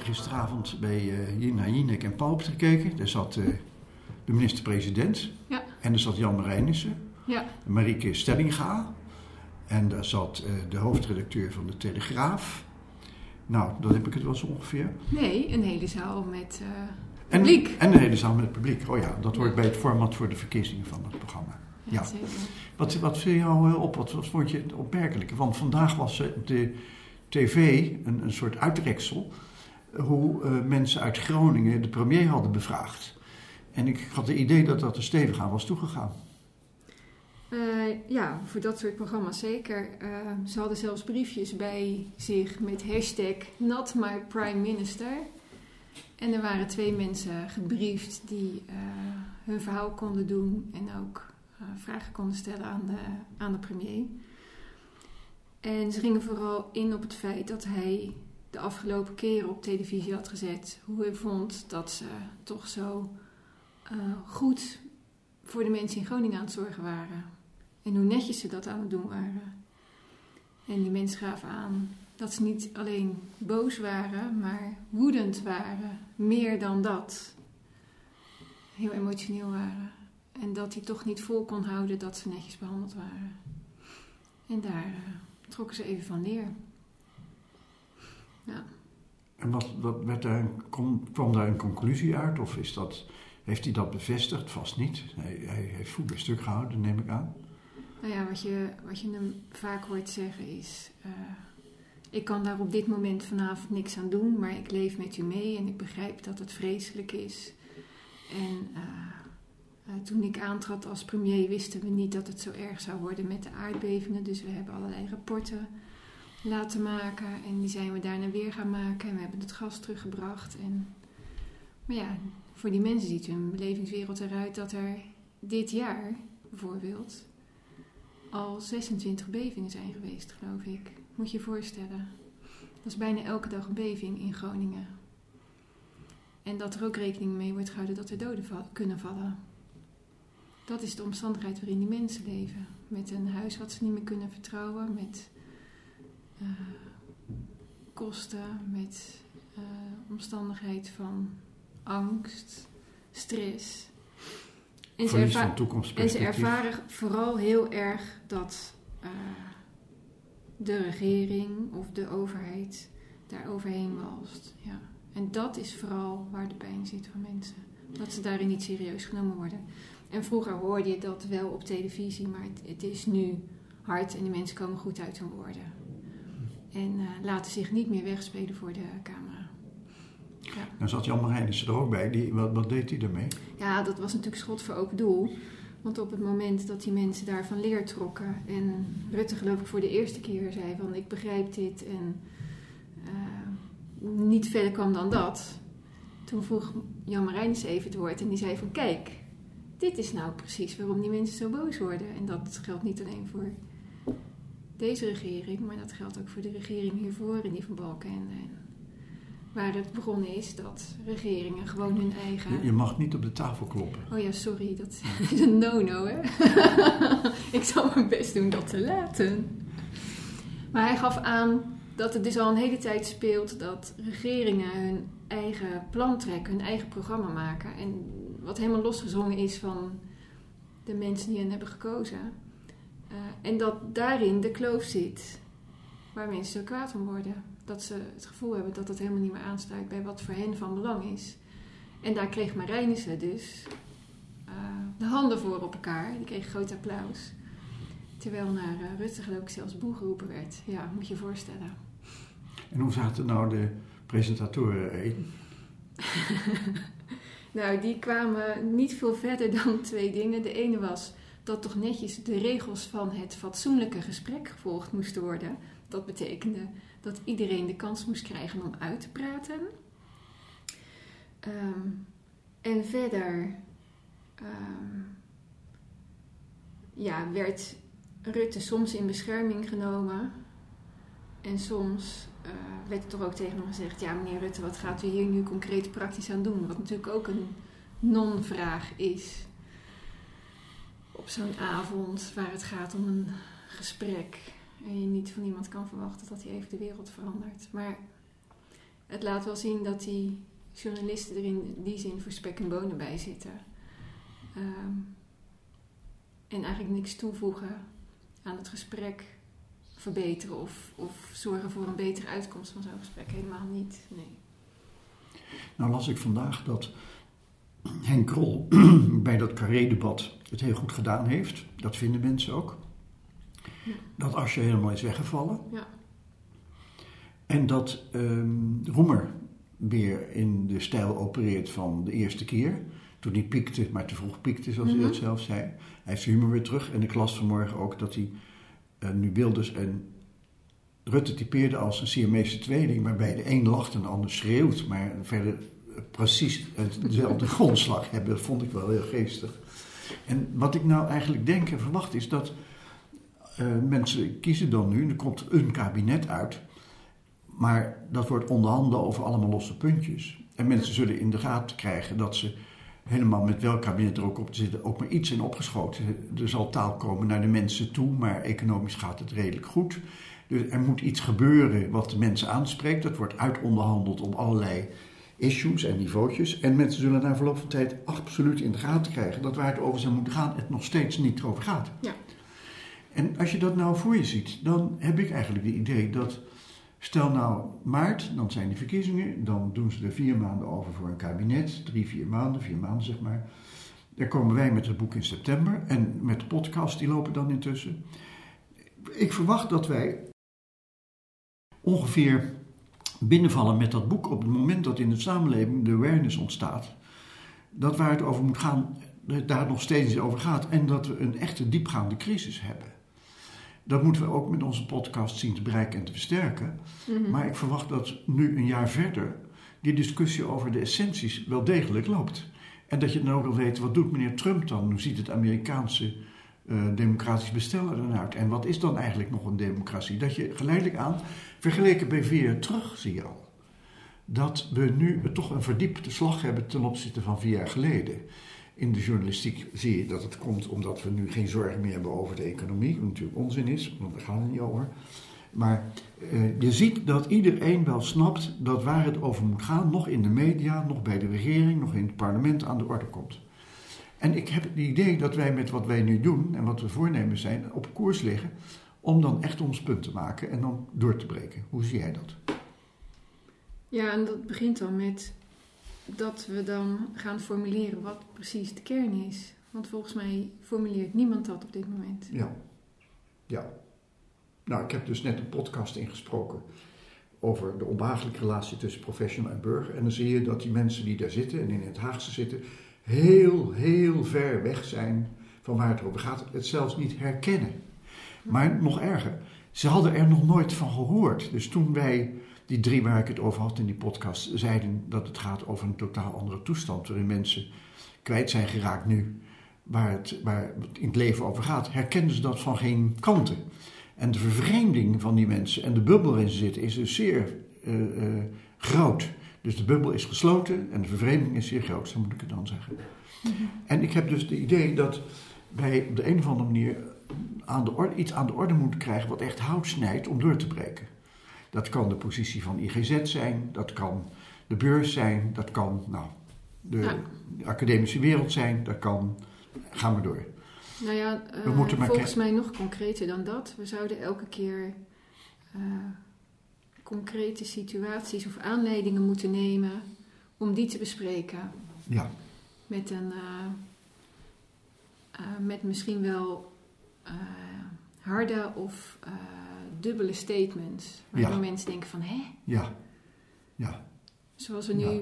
gisteravond bij uh, naar Jinek en Pauw gekeken. Daar zat uh, de minister-president. Ja. En er zat Jan Marijnissen. Ja. Marieke Stellinga. En daar zat uh, de hoofdredacteur van de Telegraaf. Nou, dan heb ik het wel zo ongeveer. Nee, een hele zaal met publiek. En een hele zaal met publiek. Oh ja, dat hoort bij het format voor de verkiezingen van het programma. Ja. Wat, wat viel jou eh, op? Wat, wat vond je het opmerkelijke? Want vandaag was eh, de tv een, een soort uitreksel. Hoe eh, mensen uit Groningen de premier hadden bevraagd. En ik had het idee dat dat er stevig aan was toegegaan. Eh, ja, voor dat soort programma's zeker. Eh, ze hadden zelfs briefjes bij zich met hashtag Not My Prime Minister. En er waren twee mensen gebriefd die hun verhaal konden doen en ook vragen konden stellen aan de, aan de premier. En ze gingen vooral in op het feit dat hij de afgelopen keren op televisie had gezet hoe hij vond dat ze toch zo eh, goed voor de mensen in Groningen aan het zorgen waren. En hoe netjes ze dat aan het doen waren. En die mensen gaven aan dat ze niet alleen boos waren, maar woedend waren. Meer dan dat. Heel emotioneel waren. En dat hij toch niet vol kon houden dat ze netjes behandeld waren. En daar eh, trokken ze even van neer. Ja. En wat, wat werd daar, een- kom- kwam daar een conclusie uit? Of is dat, heeft hij dat bevestigd? Vast niet. Hij, hij heeft voet bij stuk gehouden, neem ik aan. Nou ja, wat je, wat je hem vaak hoort zeggen is: eh, Ik kan daar op dit moment vanavond niks aan doen, maar ik leef met u mee en ik begrijp dat het vreselijk is. En eh, eh, toen ik aantrad als premier, wisten we niet dat het zo erg zou worden met de aardbevingen. Dus we hebben allerlei rapporten laten maken en die zijn we daarna weer gaan maken en we hebben het gas teruggebracht. En, maar ja, voor die mensen ziet hun belevingswereld eruit dat er dit jaar bijvoorbeeld al 26 bevingen zijn geweest, geloof ik. Moet je je voorstellen. Dat is bijna elke dag een beving in Groningen. En dat er ook rekening mee wordt gehouden dat er doden kunnen vallen. Dat is de omstandigheid waarin die mensen leven. Met een huis wat ze niet meer kunnen vertrouwen, met eh, kosten, met eh, omstandigheid van angst, stress. En ze erva- en ervaren vooral heel erg dat eh, de regering of de overheid daar overheen walst. Ja. En dat is vooral waar de pijn zit van mensen. Dat ze daarin niet serieus genomen worden. En vroeger hoorde je dat wel op televisie, maar het, het is nu hard en de mensen komen goed uit hun woorden. En eh, laten zich niet meer wegspelen voor de camera. Ja. Nou zat Jan Marijnissen er ook bij. Die, wat, wat deed hij ermee? Ja, dat was natuurlijk schot voor open doel. Want op het moment dat die mensen daarvan leer trokken en Rutte geloof ik voor de eerste keer zei van ik begrijp dit en eh, niet verder kwam dan dat. Toen vroeg Jan Marijnissen even het woord en die zei van kijk, dit is nou precies waarom die mensen zo boos worden. En dat geldt niet alleen voor deze regering, maar dat geldt ook voor de regering hiervoor en die van Balkenende. En waar het begonnen is dat regeringen gewoon hun eigen... Je, je mag niet op de tafel kloppen. Oh ja, sorry, dat is een no-no, hè? ik zal mijn best doen dat te laten. Maar hij gaf aan dat het dus al een hele tijd speelt dat regeringen hun eigen plan trekken, hun eigen programma maken. En wat helemaal losgezongen is van de mensen die hen hebben gekozen. Eh, en dat daarin de kloof zit waar mensen zo kwaad om worden. Dat ze het gevoel hebben dat het helemaal niet meer aansluit bij wat voor hen van belang is. En daar kreeg Marijnissen dus eh, de handen voor op elkaar. Die kreeg groot applaus. Terwijl naar eh, Rutte geloof ik zelfs boe geroepen werd. Ja, moet je je voorstellen. En hoe zaten nou de presentatoren erin? Nou, die kwamen niet veel verder dan twee dingen. De ene was dat toch netjes de regels van het fatsoenlijke gesprek gevolgd moesten worden. Dat betekende dat iedereen de kans moest krijgen om uit te praten. Ehm, en verder ehm, ja, werd Rutte soms in bescherming genomen. En soms eh, werd er toch ook tegen hem gezegd: Ja, meneer Rutte, wat gaat u hier nu concreet praktisch aan doen? Wat natuurlijk ook een non-vraag is. Zo'n avond waar het gaat om een gesprek. En je niet van iemand kan verwachten dat hij even de wereld verandert. Maar het laat wel zien dat die journalisten er in die zin voor spek en bonen bij zitten. Ehm, en eigenlijk niks toevoegen aan het gesprek verbeteren of, of zorgen voor een betere uitkomst van zo'n gesprek. Helemaal niet, nee. Nou las ik vandaag dat Henk Krol bij dat carré-debat het heel goed gedaan heeft. Dat vinden mensen ook. Ja. Dat Asje helemaal is weggevallen. Ja. En dat ehm, Roemer weer in de stijl opereert van de eerste keer. Toen hij piekte, maar te vroeg piekte, zoals hij dat Mhm. zelf zei. Hij heeft zijn humor weer terug. En ik las vanmorgen ook dat hij eh, nu Wilders en Rutte typeerde als een Siamese tweeling, waarbij de een lacht en de ander schreeuwt, maar verder precies dezelfde grondslag hebben. Dat vond ik wel heel geestig. En wat ik nou eigenlijk denk en verwacht is dat eh, mensen kiezen dan nu, er komt een kabinet uit, maar dat wordt onderhanden over allemaal losse puntjes. En mensen zullen in de gaten krijgen dat ze helemaal met welk kabinet er ook op te zitten, ook maar iets in opgeschoten. Er zal taal komen naar de mensen toe, maar economisch gaat het redelijk goed. Dus er moet iets gebeuren wat de mensen aanspreekt. Dat wordt uitonderhandeld op allerlei issues en niveautjes. En mensen zullen na verloop van tijd absoluut in de gaten krijgen dat waar het over zou moeten gaan, het nog steeds niet over gaat. Ja. En als je dat nou voor je ziet, dan heb ik eigenlijk het idee dat. Stel nou maart, dan zijn de verkiezingen, dan doen ze er vier maanden over voor een kabinet, drie, vier maanden, vier maanden zeg maar. Dan komen wij met het boek in september en met de podcast, die lopen dan intussen. Ik verwacht dat wij ongeveer binnenvallen met dat boek op het moment dat in de samenleving de awareness ontstaat. Dat waar het over moet gaan, het daar nog steeds over gaat en dat we een echte diepgaande crisis hebben. Dat moeten we ook met onze podcast zien te bereiken en te versterken. Mhm. Maar ik verwacht dat nu een jaar verder die discussie over de essenties wel degelijk loopt. En dat je dan ook wil weten, wat doet meneer Trump dan? Hoe ziet het Amerikaanse democratisch bestel er dan uit? En wat is dan eigenlijk nog een democratie? Dat je geleidelijk aan, vergeleken bij vier jaar terug, zie je al, dat we nu toch een verdiepte slag hebben ten opzichte van vier jaar geleden. In de journalistiek zie je dat het komt omdat we nu geen zorgen meer hebben over de economie, wat natuurlijk onzin is, want daar gaat het niet over. Maar eh, je ziet dat iedereen wel snapt dat waar het over moet gaan, nog in de media, nog bij de regering, nog in het parlement aan de orde komt. En ik heb het idee dat wij met wat wij nu doen en wat we voornemen zijn, op koers liggen om dan echt ons punt te maken en dan door te breken. Hoe zie jij dat? Ja, en dat begint dan met dat we dan gaan formuleren wat precies de kern is. Want volgens mij formuleert niemand dat op dit moment. Ja. Ja. Nou, ik heb dus net een podcast ingesproken over de onbehagelijke relatie tussen professional en burger. En dan zie je dat die mensen die daar zitten en in het Haagse zitten, heel, heel ver weg zijn van waar het over gaat. Het zelfs niet herkennen. Maar nog erger, ze hadden er nog nooit van gehoord. Dus toen wij, die drie waar ik het over had in die podcast, zeiden dat het gaat over een totaal andere toestand. Waarin mensen kwijt zijn geraakt nu, waar het, waar in het leven over gaat, herkenden ze dat van geen kanten. En de vervreemding van die mensen en de bubbel waarin ze zitten is dus zeer eh, eh, groot. Dus de bubbel is gesloten en de vervreemding is zeer groot, zo moet ik het dan zeggen. En ik heb dus het idee dat wij op de een of andere manier aan de orde, iets aan de orde moeten krijgen wat echt hout snijdt om door te breken. Dat kan de positie van IGZ zijn, dat kan de beurs zijn, dat kan nou, de, Ja. academische wereld zijn, dat kan. Ga maar door. Nou ja, We maar volgens mij nog concreter dan dat. We zouden elke keer eh, concrete situaties of aanleidingen moeten nemen om die te bespreken. Ja, Met een, eh, eh, met misschien wel eh, harde of dubbele statements. Waardoor Ja. mensen denken van, hè? ja, ja, Zoals we nu Ja.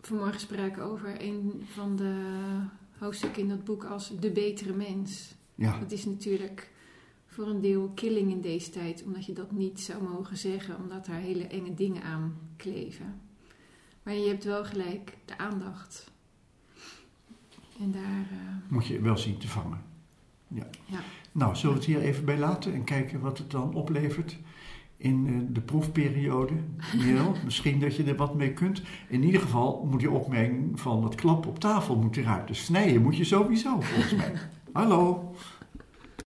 vanmorgen spraken over een van de hoofdstukken in dat boek als de betere mens. ja. Dat is natuurlijk voor een deel killing in deze tijd, omdat je dat niet zou mogen zeggen, omdat daar hele enge dingen aan kleven. Maar je hebt wel gelijk de aandacht. En daar. eh, Moet je wel zien te vangen. Ja. Ja. Nou, zullen we het hier even bij laten en kijken wat het dan oplevert in eh, de proefperiode? Misschien dat je er wat mee kunt. In ieder geval moet die opmerking van het klap op tafel moet eruit. Dus snijden moet je sowieso, volgens mij. Hallo.